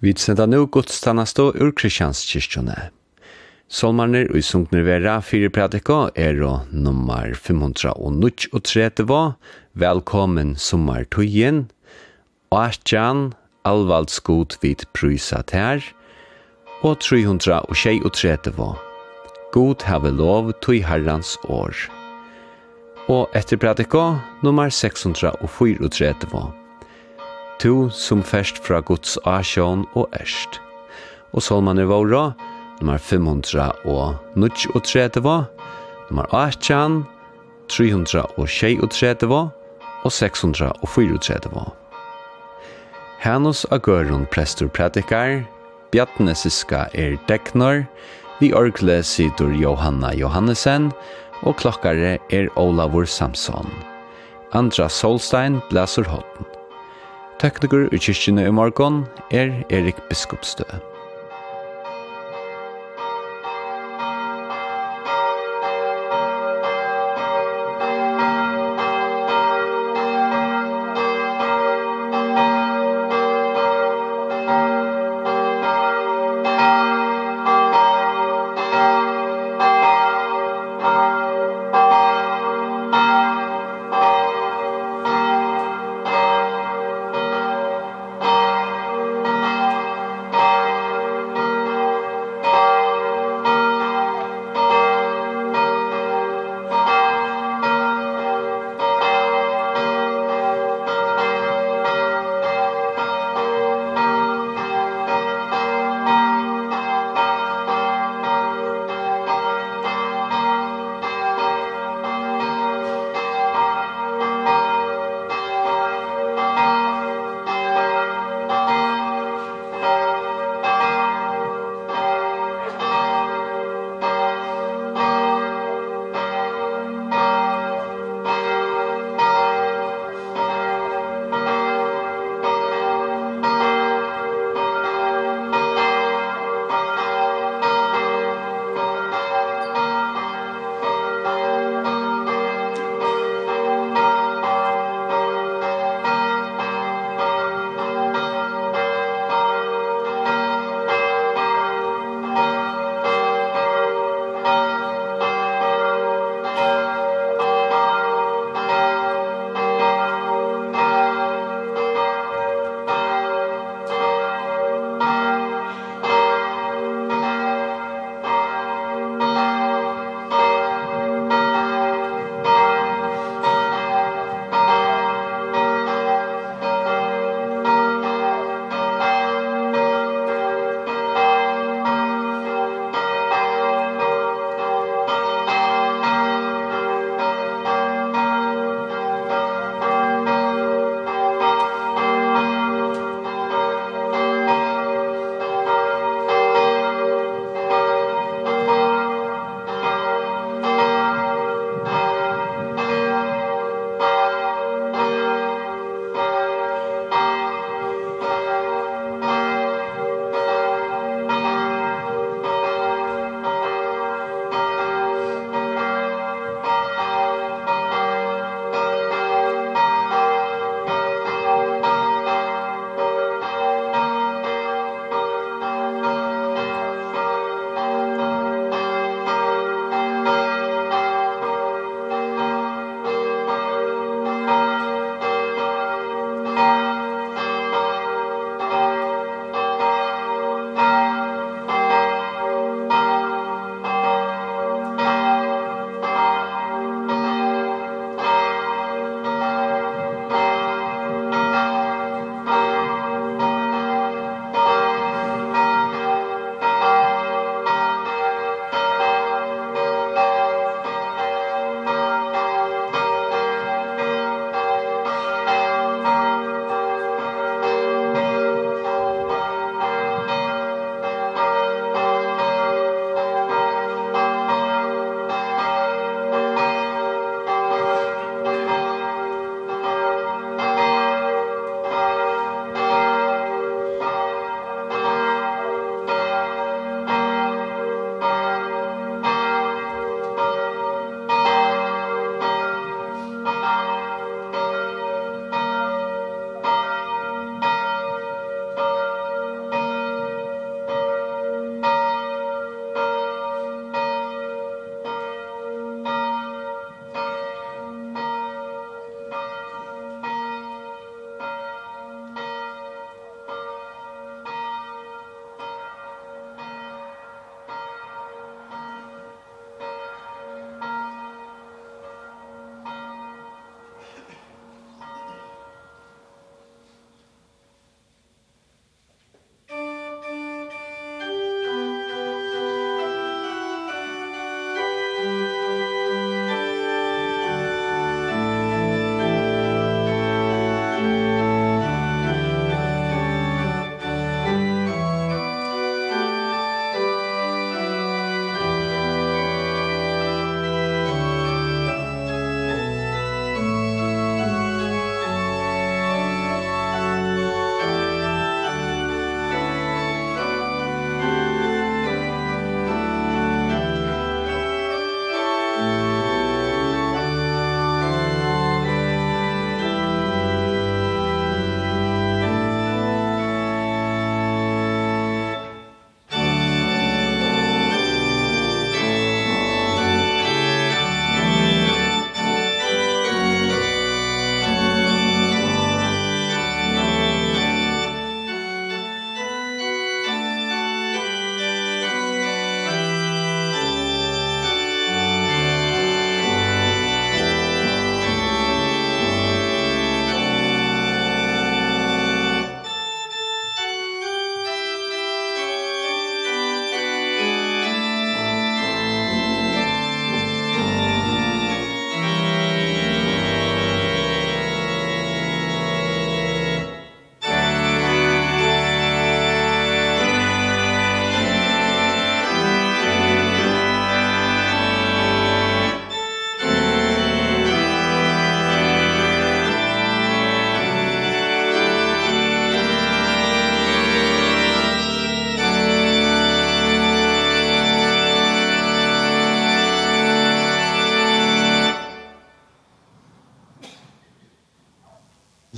Vi senda nu godstannasto ur Kristianskirkjone. Solmarner og sunkner vera fyrir er og nummer 539 Velkommen sommartøyen og Artjan Alvaldskot vid prysat her og 336 God have lov tøy herrans år og etter prædika nummer 634 tu som fest fra Guds asjon og erst. Og salman er våra, nummer 500 og nudj og treteva, nummer 18, 300 og tjei og treteva, og 600 og 4 Hanus Agørun prestur predikar, Bjartne Siska er deknar, vi orkle sidur Johanna Johannesen, og klokkare er Olavur Samson. Andra Solstein blæsur hotten. Tekniker i kyrkjene i morgon er Erik Biskopstø.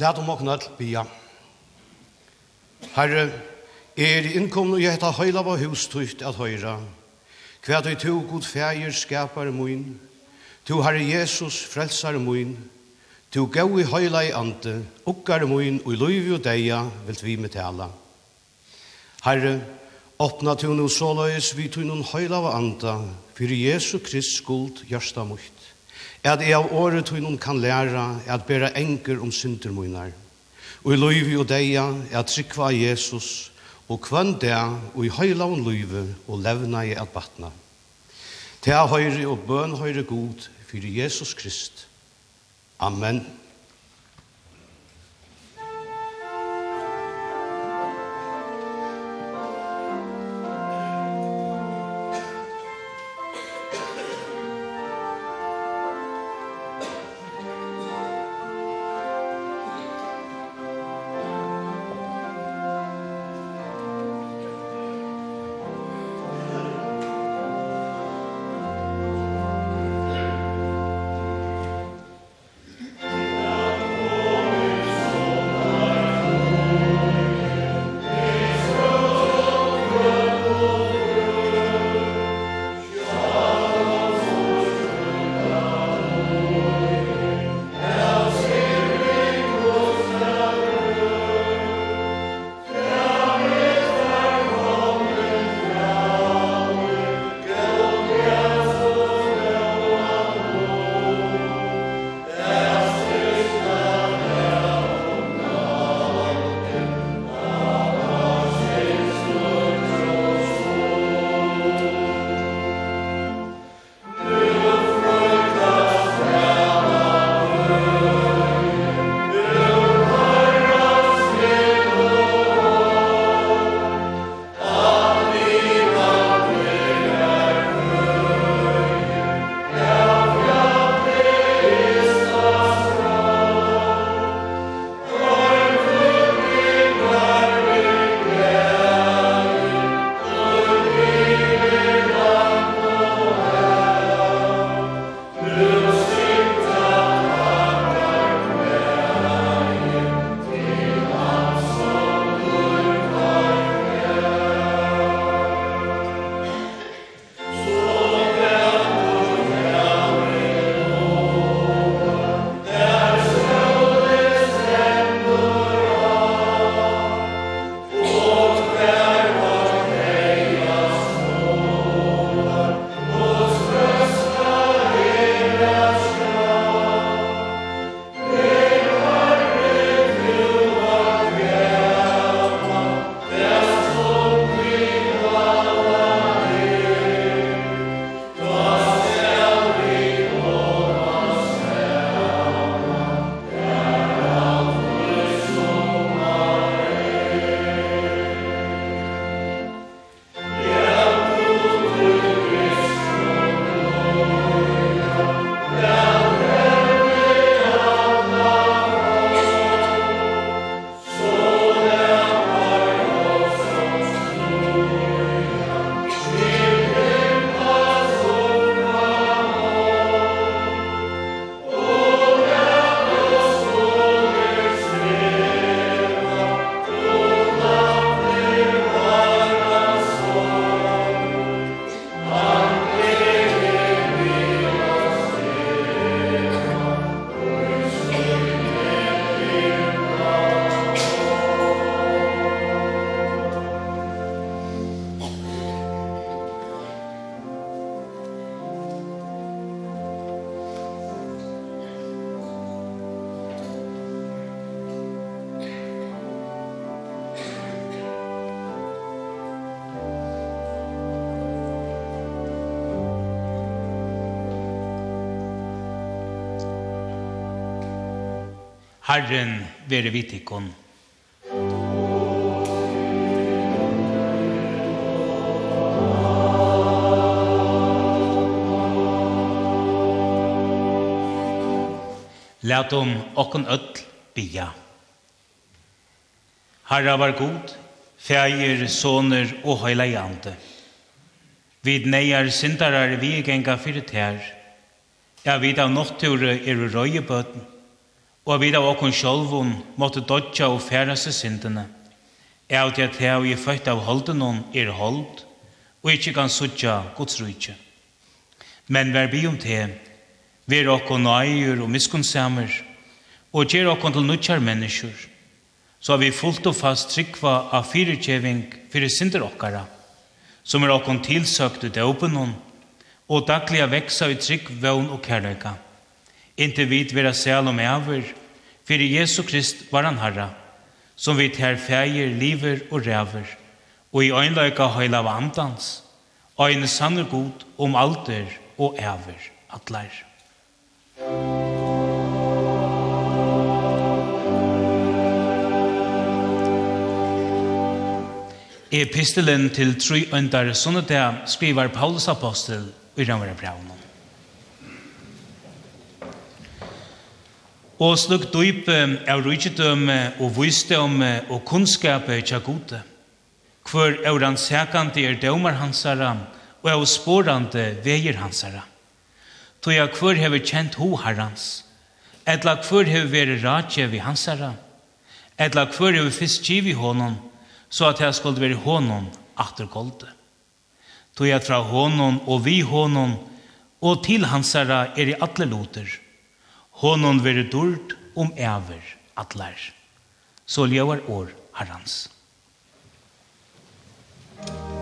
Lad om åkne alt bia. Herre, er innkomne i etta høyla var hustrykt at høyra. Hva du to god fægir skapar moin. To Herre Jesus frelsar moin. To gau i høyla i ante, ukkar moin og i loivi og deia vil vi med tala. Herre, åpna to no såløys vi to noen høyla var anta, fyrir Jesu Krist skuld hjørsta mukt at jeg av året tog noen kan læra at bæra enker om synder og i løyvi og deia at trykva Jesus, og kvann det og i høyla og løyve og levna i at batna. Til høyre og bøn høyre god, for Jesus Krist. Amen. Herren være vitikon. Lät om okken öll bia. Herra var god, feir, soner og høyleiande. Vid neier syndarar vi genga fyrir tær. Ja, vid av nokture er røyebøten, og vi av okon sjolvun måtte dodja og færa seg syndene. det at jeg er født av holden hon er hold, og ikke kan sutja Guds rujtje. Men vær bi om te, vær okon naier og miskunnsamer, og gjer okon til nutjar mennesker, så har vi fullt og fast tryggva av fyrirkjeving fyrir synder okkara, som er okon tilsøkt ut åpen hon, og dagliga veksa i trygg vøvn og kærleika inte vid vera sel om över, för Jesu Krist var han herra, som vid här färger liver och räver, och i ögnlöka höjla vantans, og en sanner god om alter og æver atler. I epistelen til tru øndare sånne det skriver Paulus apostel i Ramara Braunen. og sluk dype av rujtidømme og vysdømme og kunnskapet tja gode. Hvor er han sækande er dømer hansara, og er spårande veier hansara. Tog jeg hvor hever kjent ho herrans, etla hvor hever vært ratje vi hansara, etla hvor hever fisk giv i honom, så at jeg skulle være honom atter golde. Tog jeg fra honom og vi honom, og til hansara er i atle loter, honon veri durt om ever atlar. Så ljövar år herrans. Thank you.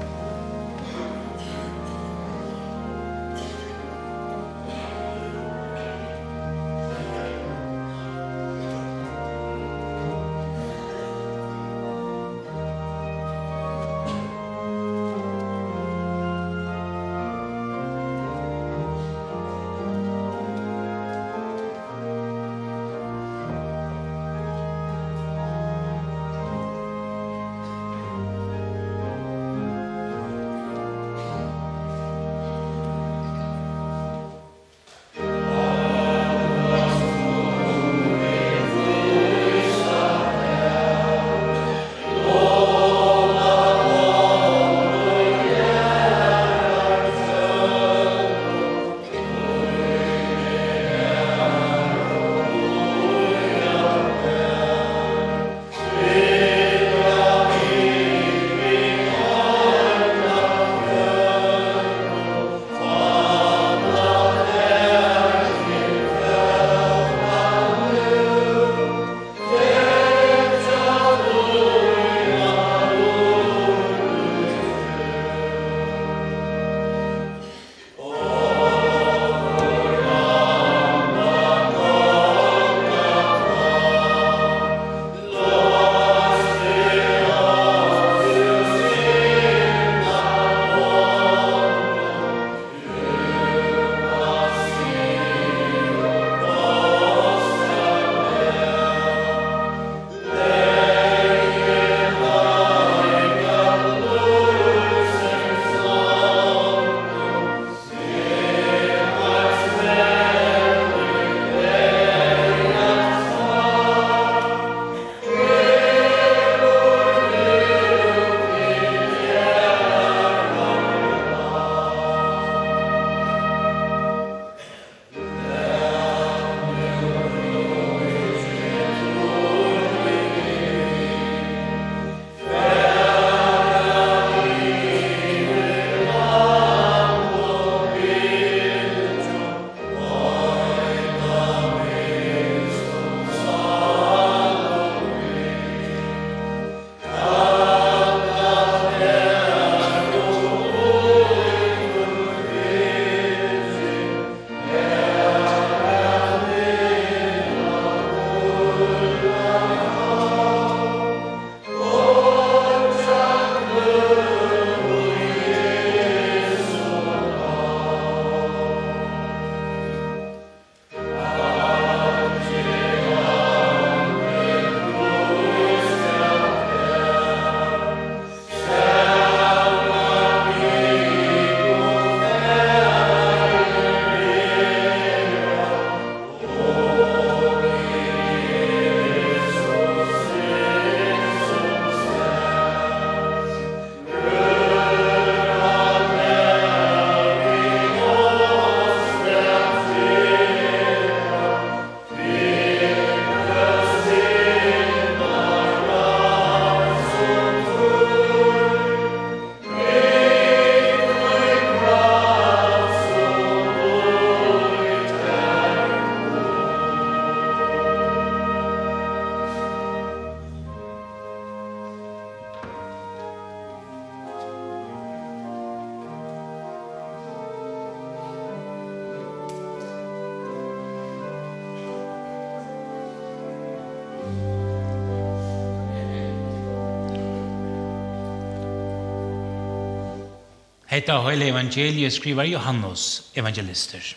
Hetta heile evangeliet skriver Johannes evangelister.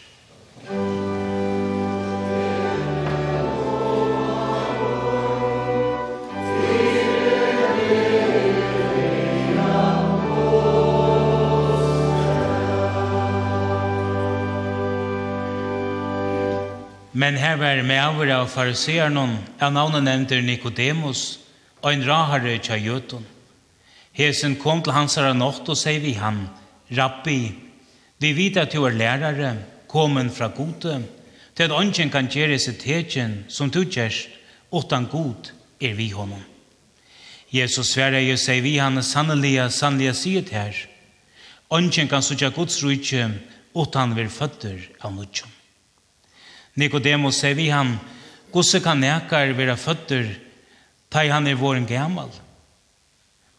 Men her var med over av fariseernon, av navnet nevnte Nicodemus, og en rahare tja jötun. Hesen kom til hans herre nått og sier vi han, Rabbi, vi vet at du er lærere, kommen fra gode, til at ånden kan gjøre seg tegjen som du gjør, utan god er vi honom. Jesus sverre jo seg vi han sannelige, sannelige sier her. Ånden kan sutja gods rujtje, utan vi føtter av nudjon. Nikodemus sier vi han, gosse kan nekar vera føtter, tai han er våren gammal.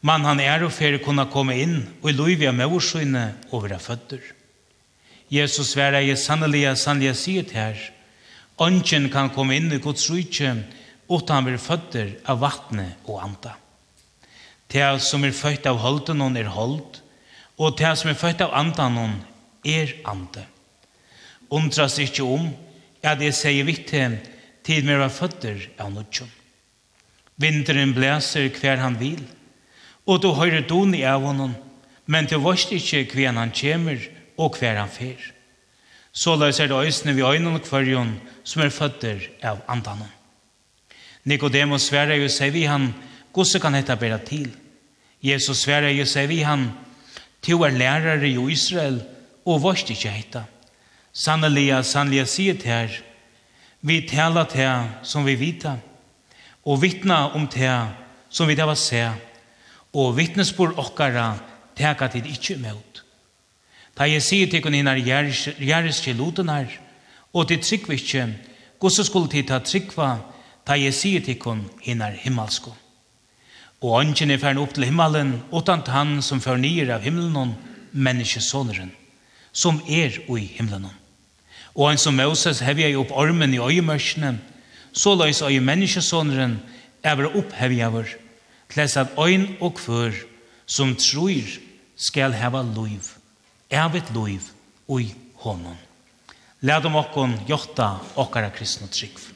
Man han er og fer kunna komme inn, og i lov er med årsøyne over føtter. Jesus sverre jeg sannelig, sannelig sier til her, Ønsken kan komme inn i Guds rydtje, utan vil føtter av vattnet og anta. Det som er født av holden hon er hold, og det som er født av andan hon er ante. Undras ikke om, ja det sier viktig, tid med å føtter av nødtjen. Vinteren blæser hver han vil, og og du høyre don i av honom, men du varst ikkje hver han kjemer og hver han fer. Så løs er det øysene vi øynene kvarjon som er føtter av andanen. Nikodemus sverre jo seg vi han, gosse kan hetta bera til. Jesus sverre jo seg vi han, to er lærare i Israel og varst ikkje hetta. Sannelia, sannelia sier til her, vi taler til som vi vita, og vittna om til som vi tar var seg, og vittnesbord okkara teka tid ikkje imot. Ta jeg sier til kun innar gjerriske her, og til trikv ikkje, gosse skulle tid ta trikva, ta jeg sier til kun innar himmelsko. Og ønsken er færre opp til himmelen, utan han som førnyer av himmelen, menneskesåneren, som er ui himmelen. Og han som Moses hevja opp ormen i øyemørsene, så løys øye menneskesåneren, ever opphevjaver kles at ein og kvør som trur skal hava loiv, evet loiv, oi honom. Lad om okkon jotta okkara kristna tryggv.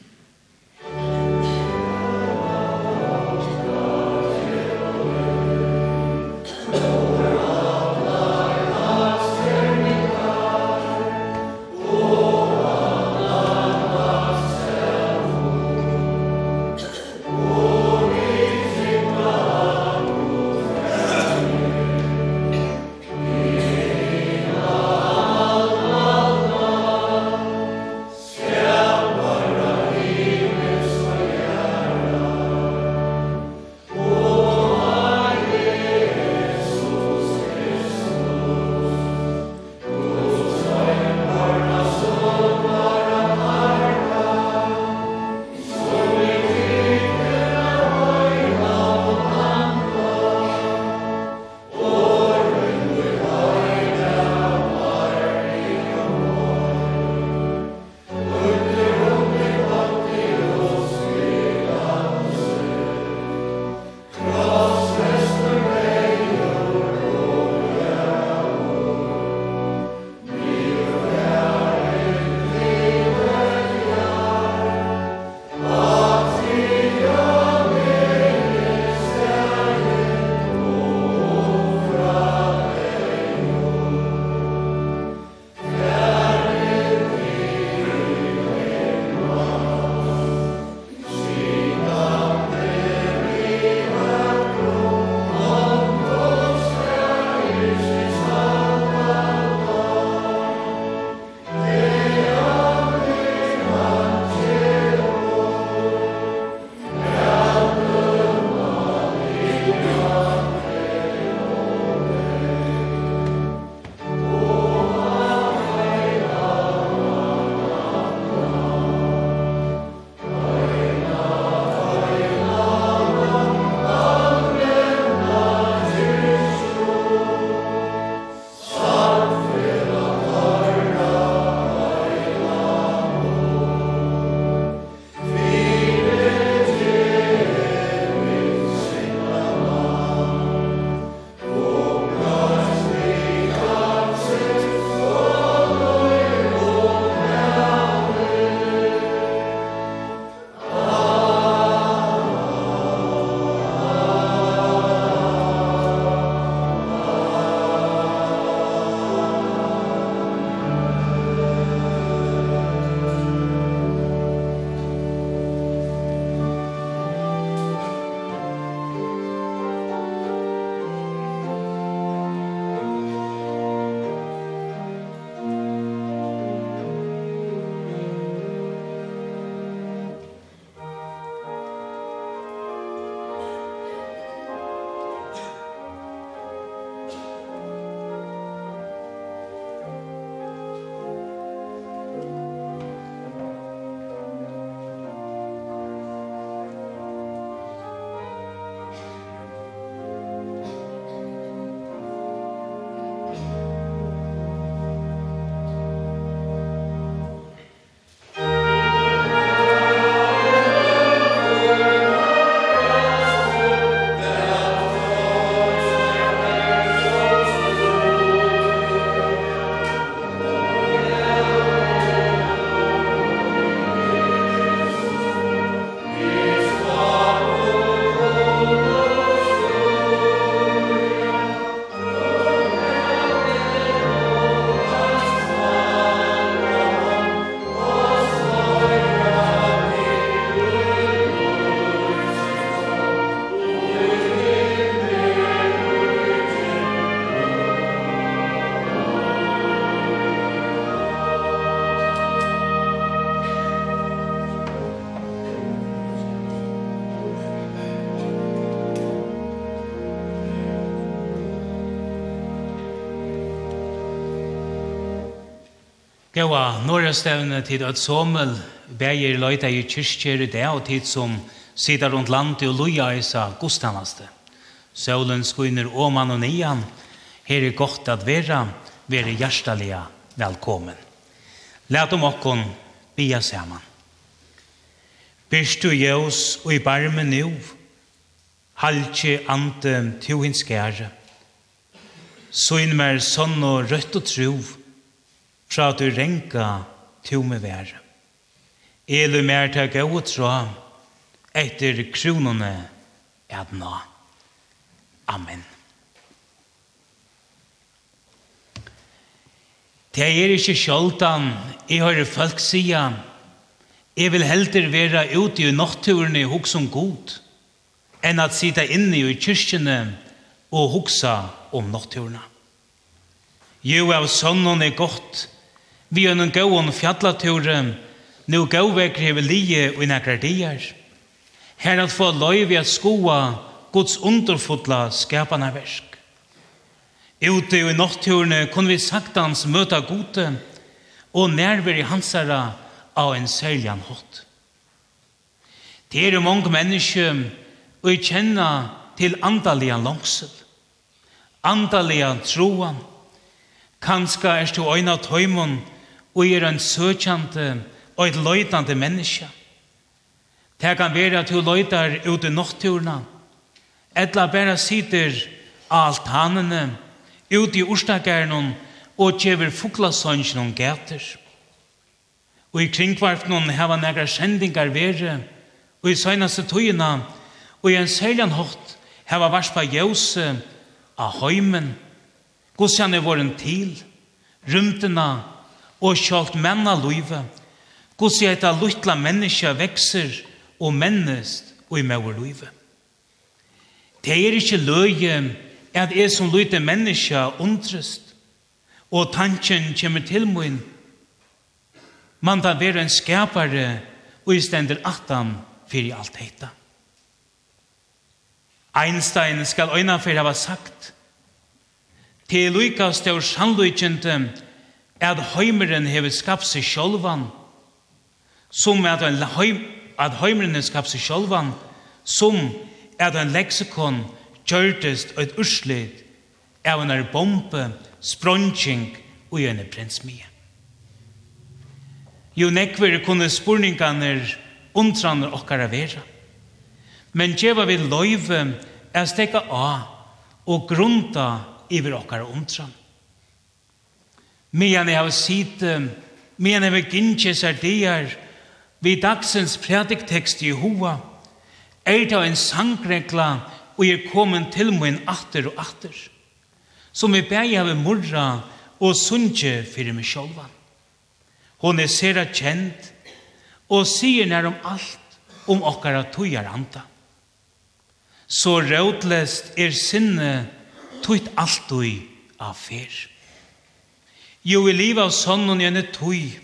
årestevne tid at somel beger løyta i kyrkjer i det og tid som sitter rundt landet og loja i sa godstanneste. Sølen skuiner åman og nian. Her er godt at vera, vera hjertelige velkommen. Læt om okkon bia saman. Bistu du jævs og i barme nu, halkje ante til hins gære. Søyn mer sånn og rødt og tro, fra at du renka to med vær. Elu mer ta gau tra, etter kronene er nå. Amen. Det er ikke skjoldan, jeg har folk sida, jeg vil helter være ute i natturene og hukse om god, enn at sida inne i kyrkjene og hukse om natturene. Jo, av sønnen er godt, Vi er noen gåen fjallature, nå gåvekri hever lije og nekkar dier. Her at få løy vi at skoa Guds underfotla skapana versk. Ute i natturene kunne vi sagtans møta gode og nærveri hansara av en særlig hot. Det er mange mennesker og jeg kjenner til andalige langsel, andalige troen. Kanskje er det øyne tøymon og er en søkjante og et løytande menneske. Det kan være at du løytar ut i nokturna, etla bare sitter alt hanene, ut i orsdagernon og kjever fuglasønsjen og gæter. Og i kringkvarfnon heva negra sendingar vere, og i søgnaste tøyina, og i en sæljan hått heva varspa jøse av høymen, gosjane våren til, rymtena og kjalt menna løyve, gos jeg etter luttla menneska vekser og mennest og i mauer løyve. Det er ikke løye at jeg som løyte menneska undrest, og tanken kommer til min. Man da være en skapare og i stender atan fyrir alt heita. Einstein skal øyna fyrir hava sagt, til lykast og sannlykjente at heimeren hever skapt seg sjolvan, som at, en heim, at heimeren hever skapt seg sjolvan, som at en leksikon gjørtest et urslit av en bombe, spronging og en prinsmie. Jo nekver kunne spurningarna undrarna okkara vera. Men djeva vi loive er stekka av og grunda iver okkara undran. Mian jeg har sitt, medan jeg vil gynne seg der, vi dagsens prædiktekst i hoa, er det en sangregla, og er kommer til min atter og atter, som jeg bæg av morra og sunge fyrir meg sjálva Hon er sera kjent, og sier nær om alt, om okkara tøyar anda Så rådlest er sinne tøyt alt tøy av fer. Jo, vi liv av sonnen gjerne tøy,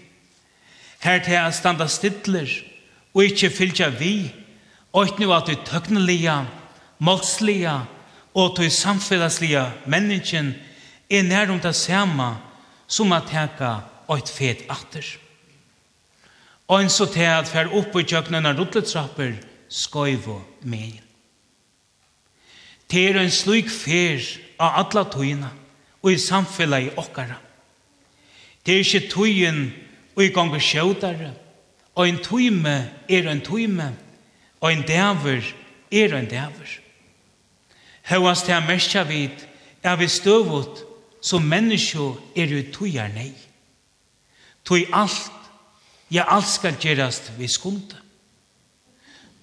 her til jeg standa stidler, og ikkje fylltja vi, og ikke nu at vi tøknelige, målslige, og til samfunnslige menneskjen er nær om det samme som at teka og et fet atter. Og en så til at fer opp i kjøkkenen av rotletrapper, skøyv og meg. Det er en slik fer av alle tøyene og i samfunnet i okkara. Det er ikke tøyen og i gang sjøtere. Og en tøyme er en tøyme. Og en dæver er en dæver. Høyast til jeg merker er vi støvut som mennesker er jo tøyer nei. Tøy alt, ja alt skal gjøres vi skunde.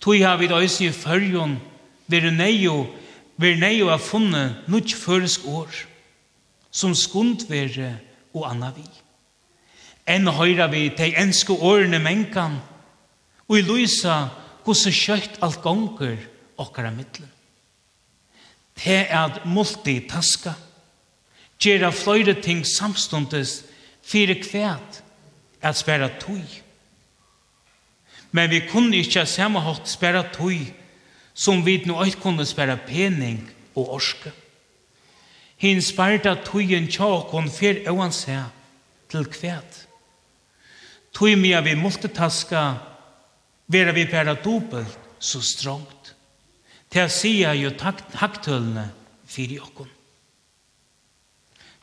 Tøy har vi da i førjon vi neio vi jo har funnet nødt føresk år som skund være og anna vi enn høyra vi til enske årene menkan, og i lysa hvordan kjøtt alt gonger okkara middelen. Det er at multitaska, gjera fløyre ting samstundes, fire kvæt, at spæra tøy. Men vi kunne ikke samme hatt spæra tøy, som vi nå ikke kunne spæra pening og orske. Hinn spærta tøyen tjåkon fyr kon fyr til kvæt. Tui mia vi multitaska, vera vi pæra dubbelt så strongt. Til å sia jo taktølene fyrir okkon.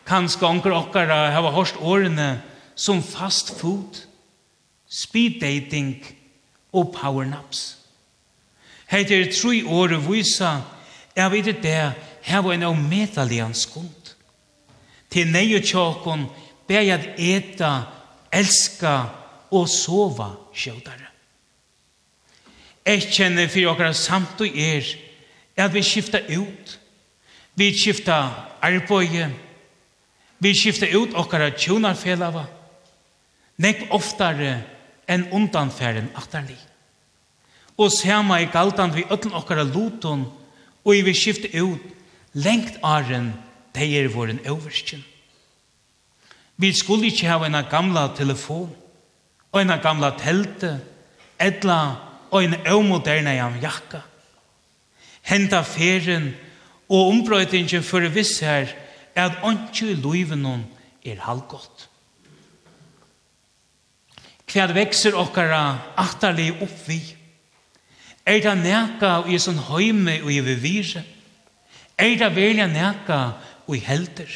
Kanska onker okkara hava hårst årene som fast food, speed dating og power naps. Heit er tru åre vysa, er vi det der, hava en av medalian skund. Til neio tjåkon, beg at eta, elska og sova skjøtare. Jeg kjenner for dere samt og er at vi skifter ut. Vi skifter arbeid. Vi skifter ut dere tjonarfelava. Nekk oftare enn undanfæren atterlig. Og sema i galtan vi ötlen dere luton og vi skifter ut lengt aren det er våren overskjent. Vi skulle ikke ha en gamla telefon en gamla telte, etla en eumoderna jam jakka. Henta ferien og ombrøytingen for viss her er at åndsju i loivenon er halvgått. Hva vekser okkara atterlig oppvi? Er det neka og i sånn høyme og i vivire? Er det velja neka og i helter?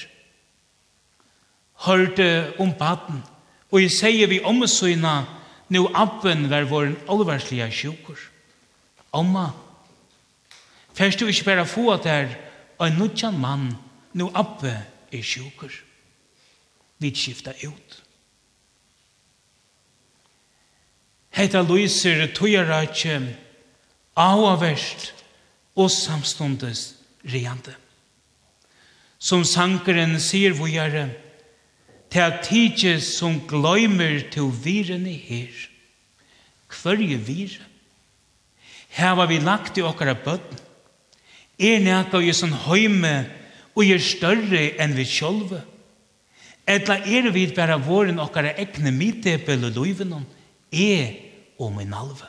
Hørte om baden. Og jeg sier vi om søgna, nu appen var vår alvarslige sjukker. Amma, først du ikke bare få at her, og en nødjan mann, nu appe er sjukker. Vi skifter ut. Heta lyser tøyere ikke avaverst og samstundes reante. Som sankeren sier vågjere, til tidje som gløymer til virene her. Hverje vire? Her var vi lagt i okkara bøtten. Er nekka i sånn høyme og er større enn vi sjølve. Etla er vi bare våren okkara ekne middebel og løyvenom, er og min alve.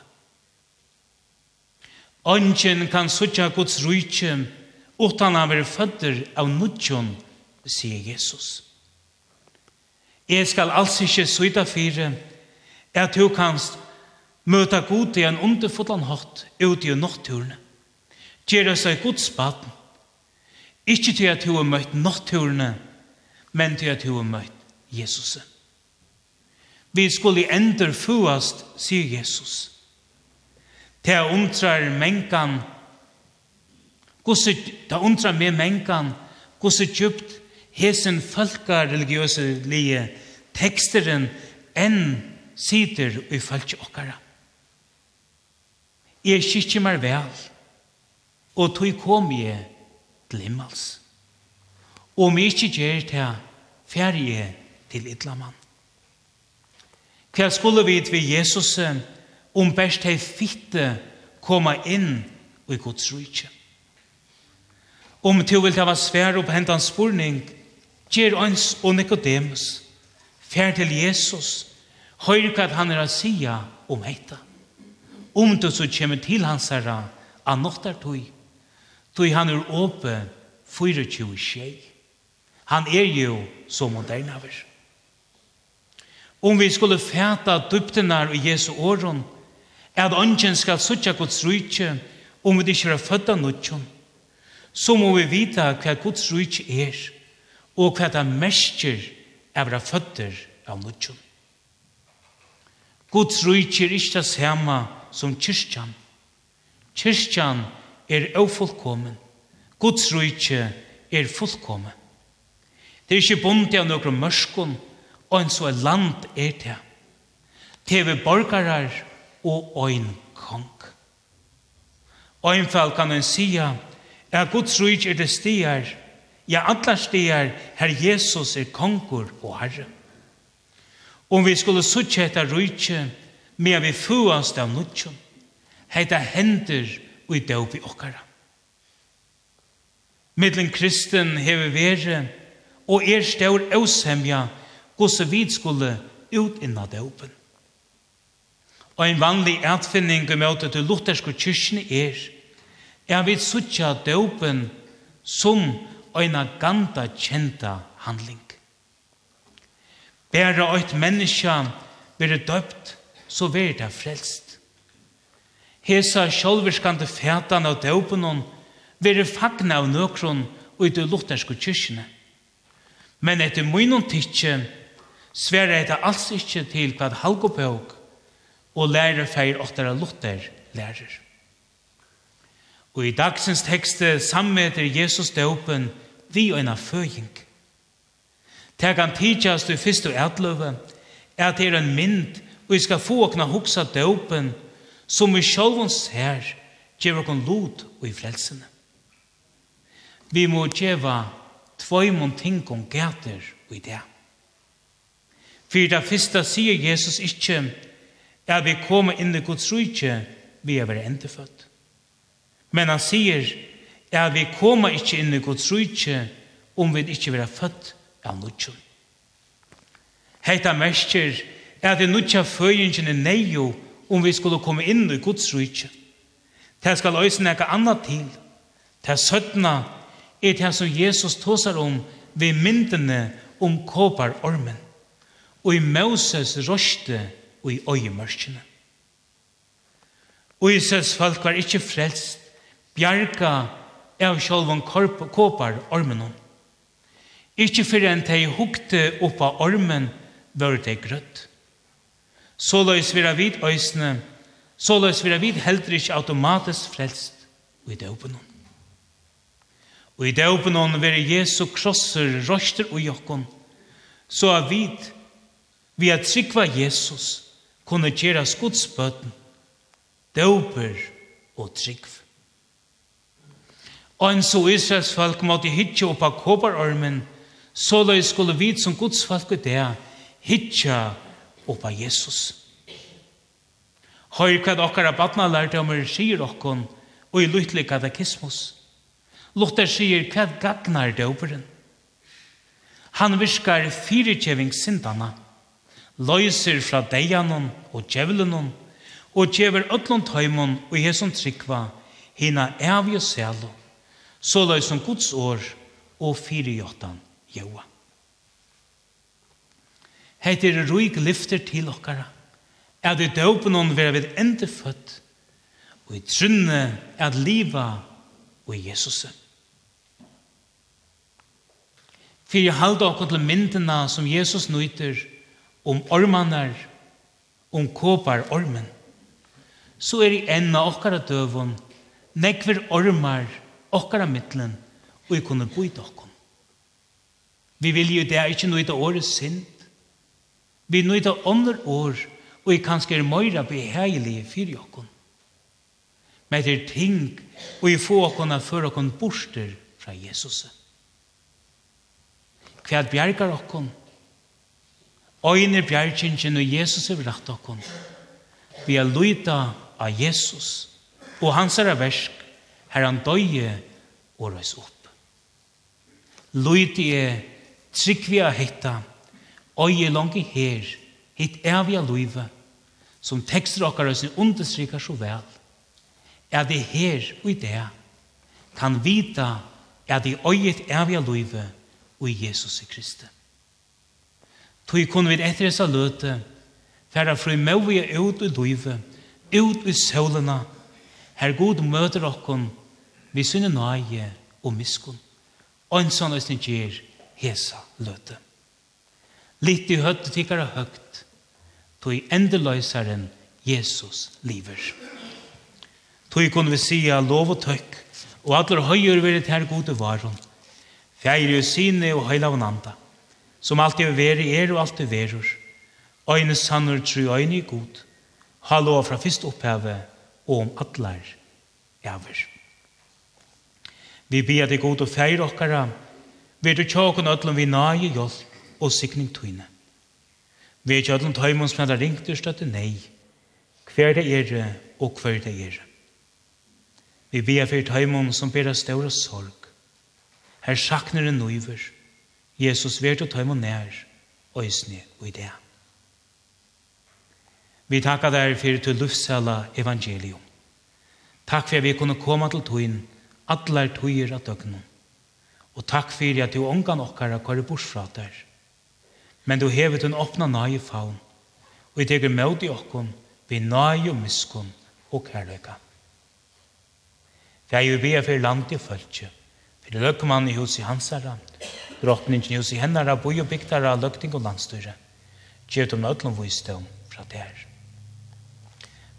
Ongen kan suttja Guds rujtje utan han være fødder av nudjon, sier Jesus. Jesus. Jeg skal alls ikke syda fire, at du kanst møta god i en underfodlan hatt ut i natturen. Gjera seg Guds baden. Ikke til at du har møtt natturene, men til at du har møtt Jesus. Vi skulle ender fuast, sier Jesus. Det undrar menkan, gosse, det undrar med mengan, hvordan djupt hesen folkareligiøse lige teksteren enn sitter i folk okkara. Jeg kikker meg vel, og tog kom jeg til himmels. Og om jeg ikke gjør det, fjer jeg til ytlamann. Hva skulle vi til Jesus om best hei fitte komme inn i Guds rydtje? Om du vil ta var svær opp hentan spurning, Gjer ons og Nikodemus, fer til Jesus, høyr hva han er å sija om heita. Om du så kommer til hans herra, han nåttar tog, tog han er åpe 24 tjei. Han er jo så modernaver. Om vi skulle fæta dyptenar i Jesu åren, er at ånden skal suttja Guds rujtje, om vi ikke er fødda nutjon, så må vi vita hva Guds rujtje er. Er og hva det mestjer er å føtter av nødgjøn. Guds rujtjer er ikke det samme som kyrkjan. Kyrkjan er ofullkommen. Guds rujtje er fullkommen. Det er ikke bundet av noen mørskon, og en så land er det. Det er borgarar og ein kong. Og en fall kan en sia, er Guds rujtje er det stier, Ja, allar stegar her Jesus er konkur og herre. Om vi skulle suttje etta rujtje, med vi fuast av nutjon, heita hender og i døp i okkara. Middelen kristen hever vere, og er staur eusemja, gosse vid skulle ut inna døpen. Og en vanlig atfinning i møte til lutherske kyrkene er, er vi suttje døpen som eina ganda kjenta handling. Bæra eit menneska veri døpt, så veri det frelst. Hesa sjálvirskande fætan av døpenon veri fagna av nøkron og i det lutherske kyrkjene. Men etter munnen tidsje sverre etter alls ikkje til hva halgopøk og lærer feir åttara luther lærer. Og i dagsens tekste sammeter Jesus døpen vi og en avføying. Det kan tidsjast i fyrst og ætløve, er at det er en mynd, og vi skal få åkna hoksa døpen, som vi sjålvans her, gjør åkken lot og i frelsene. Vi må gjeva tvøymon ting om gæter og i det. For det første sier Jesus ikke, er vi kommer inn i Guds rydtje, vi er vært endefødt. Men han sier at vi kommer ikke inn i Guds rydtje om vi ikke vil ha født av nødtjøn. Heita mestjer er at vi nødtja føyingen er neio om vi skulle komme inn i Guds rydtje. Det skal løse noe annet til. Det søttene er det som Jesus tåser om ved myndene om kåpar ormen. og i Moses røste og i øyemørkene. Og Israels folk var ikke frelst bjarga av sjálvan kåpar ormenon. Ikki fyrir enn tei hukte oppa ormen vore tei grøtt. Såløys vira vid øysne, såløys vira vid heldur ikki automatisk frelst i døpenon. Og i døpenon vire Jesu krosser røster og jokkon, så av vid vi at trykva Jesus kunne gjeras godsbøten, døper og trykva. Og en så Israels folk måtte hitje opp av kåparormen, så løy skulle vi som Guds folk i det hitje opp av Jesus. Høyr hva dere badna lærte om er sier dere, og i lyttelig katekismus. Luther sier hva gagnar døperen. Han virkar fyrirkjeving sindana, løyser fra deianon og djevelenon, og djever ötlund heimon og jesum trikva, hina evje selo så løy som Guds år og firejottan joa. Heit er ruik lyfter til okkara, er det døpen hon vera vid ende født, og i trunne at liva og i Jesus. Fyrir halda okkur til myndina som Jesus nøyter om ormanar, om kåpar ormen, så er i enn av okkara døvun nekver ormar okkara mittlen, og jeg kunne bo i dokken. Vi vil jo det er ikke av året sint. Vi noe av ånder år, og jeg kanskje er møyre beheilige i jokken. Men det er ting, og jeg får okkona for okkon borster fra Jesus. Hva bjergar okkon? Øyne bjergjengen og Jesus er rett okkom. Vi er løyta av Jesus, og hans er versk, her han døye og røys opp. Løyde er tryggvia hetta, øye langt her, hitt av løyve, som tekster okkar og sin understryker så vel, er det her og i det, kan vita er det øyet evige løyve og i Jesus i Kristi. Tøy kunne vi etter disse løte, færa fru møvige ut i løyve, ut i sølene, her god møter okkon, vi synne nøye og miskun. Og en sånn løsning gjer hesa løte. Litt i høtt tikkara høgt, tog endeløysaren Jesus liver. Tog kunne vi sia lov og tøkk, og atler høyer veri her gode varon. Fjære og sine og høyla og nanda, som alltid veri er og alltid verur. Øyne sannur tru øyne i god, hallo fra fyrst opphavet og om atler ever. Vi ber deg god og feir okkara, vi du tjåkon ötlom vi nage hjelp og sikning tøyne. Vi er tjåkon tøymon som er ringt ur støtte nei, hver det er og hver det er. Vi ber for tøymon som ber av større sorg. Her sakner en nøyver. Jesus vet og tøymon nær, øysne og idea. Vi takkar deg for til luftsala evangelium. Takk for at vi kunne komme til tøyne, allar tøyer av døgnet. Og takk fyrir at du ångan okkara kvar i borsfrater. Men du hevet en åpna nøye faun, og i teker med i okkon, vi nage og miskon og kærløyka. Vi er jo vi er fyrir land i følge, fyrir løkman i hos i hansara, drottningen i hos i hennara, boi og bygdara, løkting og landstyre. Gjevt om nødlom vissdom fra der.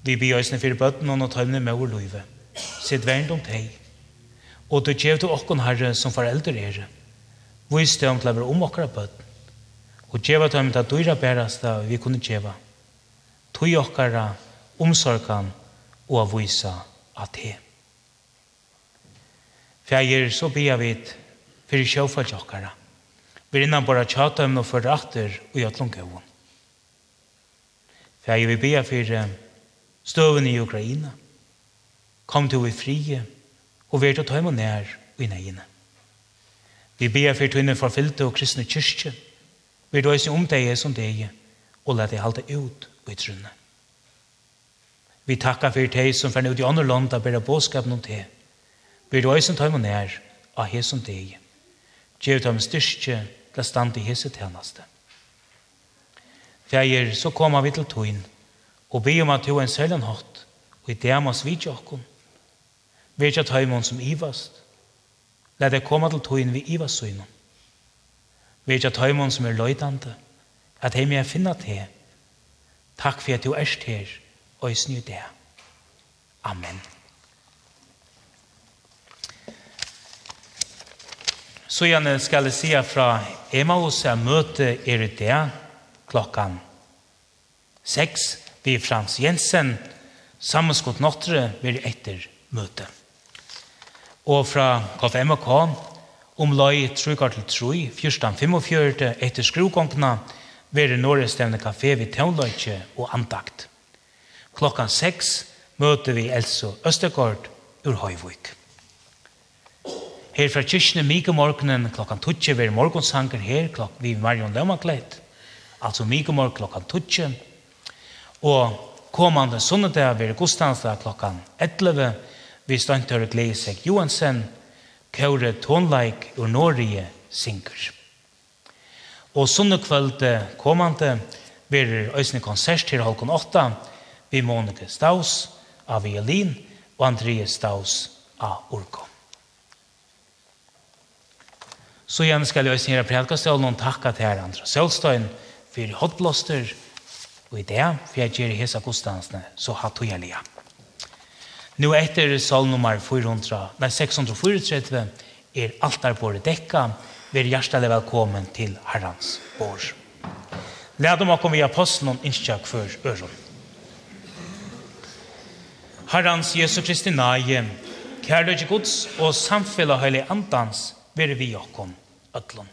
Vi bygdøysene fyrir bøtten og nødtøymne med vår løyve. Sitt vernd om teg, Og du gjev til okkon herre som foreldre er. Vis det om til å være om okkara bøtt. Og gjev til dem til at du er bærasta vi kunne gjeva. Tøy okkara omsorgan og av visa av te. Fjær, så bia vi fyrir sjåfall okkara. Vi innan bara tjata dem og fyrir atter og jøtlom gøvun. Fjær, vi bia fyrir støvun i Ukraina. Kom til vi frie, og vi er til tøyma nær og i negine. Vi ber for tøyne forfyllte og kristne kyrkje, vær du eisen om deg som deg, og la deg halte ut i trunne. Vi takkar for deg som fern ut i andre land og ber båskapen om deg, Vi vær du eisen tøyma nær av he som deg. Gjev tøyma styrke til å stande i hese tjeneste. Fjeier, så kommer vi til tøyn, og be om at du er en sølgen hatt, og i demas vidtjåkken, Vi er ikke tøymon som ivast. La det komme til tøyen vi ivast søgnom. Vi er ikke tøymon som er løydande. At heim jeg finna til. Takk for at du erst her, og i snu det. Amen. Så gjerne skal jeg si fra Emmaus er møte er i det klokkan 6 vi Frans Jensen sammenskott nåttere vil etter møte og fra KFMK om løy 3 til trøy, fyrstan 45 etter skrugongna, være Norrestevne kafé ved Tøvnløyke og Antakt. Klokkan 6 møter vi Elso Østegård ur Høyvøk. Her fra kyrkene mike morgenen klokkan 12 ved morgonsanger her klokk vi Marion Lømakleit, altså mike morgen klokkan 12, og kommande sunnedag ved godstansa klokkan 11, vi stønter og gleder seg. Johansen kjører tonleik og Norge synker. Og sånne kveld kommande blir øsne konsert til halvkon 8 vi Monika Staus av Violin og Andreas Staus av Orko. Så igjen skal jeg øsne gjøre predkastølen og takka til her andre selvstøyen for hotblåster og i det, for jeg gjør hese godstansene så hatt og Nu etter salnummer 400, nei 634 er altarbordet dekka, vi er hjertelig velkommen til Herrens bord. om å komme vi apostelen innskjøk for øren. Herrens Jesu Kristi nage, kærløyde gods og samfunnet høylig andans, være vi åkken, øtlån.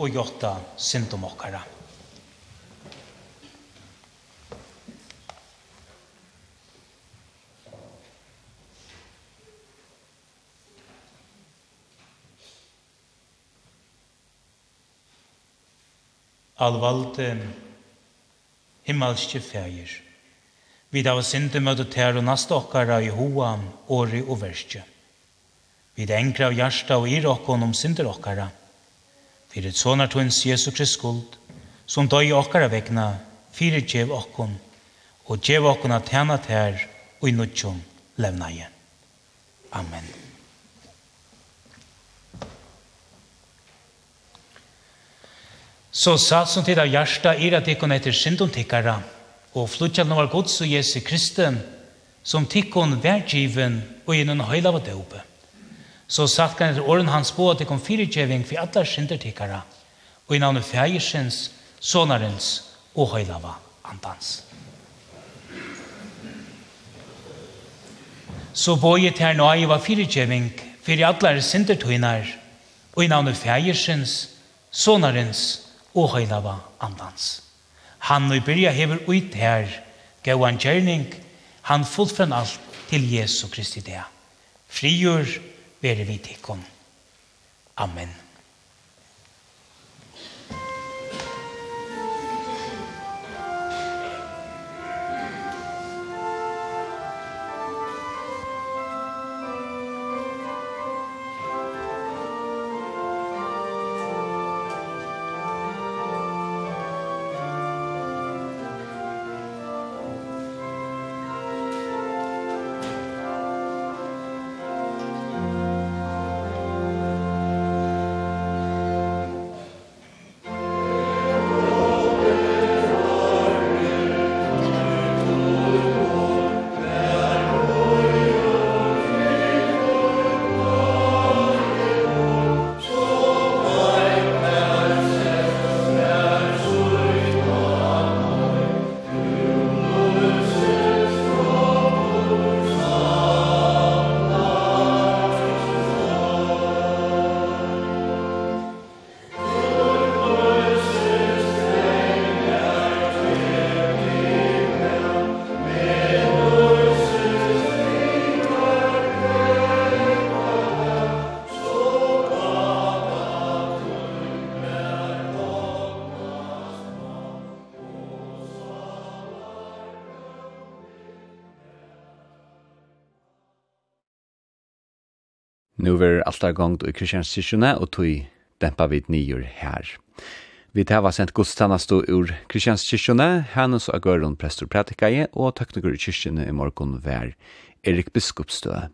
og gjotta syndom okkara. Alvalde himmelske fægir. Vi da var sinte møte tær og nasta okkara i hoa, åri og verskje. Vi engra av hjärsta og ir okkon om synder okkara. Fyrir sonar tuns Jesu Krist skuld, som døy okkara vegna, fyrir djev okkon, og djev okkon at tjena tær og i nudjum levna igjen. Amen. Så satt som tid av hjärsta ir at ikkon etter syndom tikkara, og flutjalna var gods og Jesu Kristi, som tikkon vergiven og innan høyla var døpe. Så satt kan etter åren hans på at det kom fire kjeving for alle syndertikkere, og i navnet fjersens, sonarens og høylava andans. Så bøyet her nå i var fire kjeving for alle syndertøyner, og i navnet fjersens, sonarens og høylava andans. Han og byrja hever ut her, gav han gjerning, han fullfren alt til Jesu Kristi det. Frigjør, være vi tikkum. Amen. nu ver er gongt i Kristianssisjone og tog dempa vid nior her. Vi tæva sent gudstanastu ur Kristianssisjone, hennes og Agørun prestur prætikai og tekniker i kyrkjene i morgon vær Erik Biskupstø.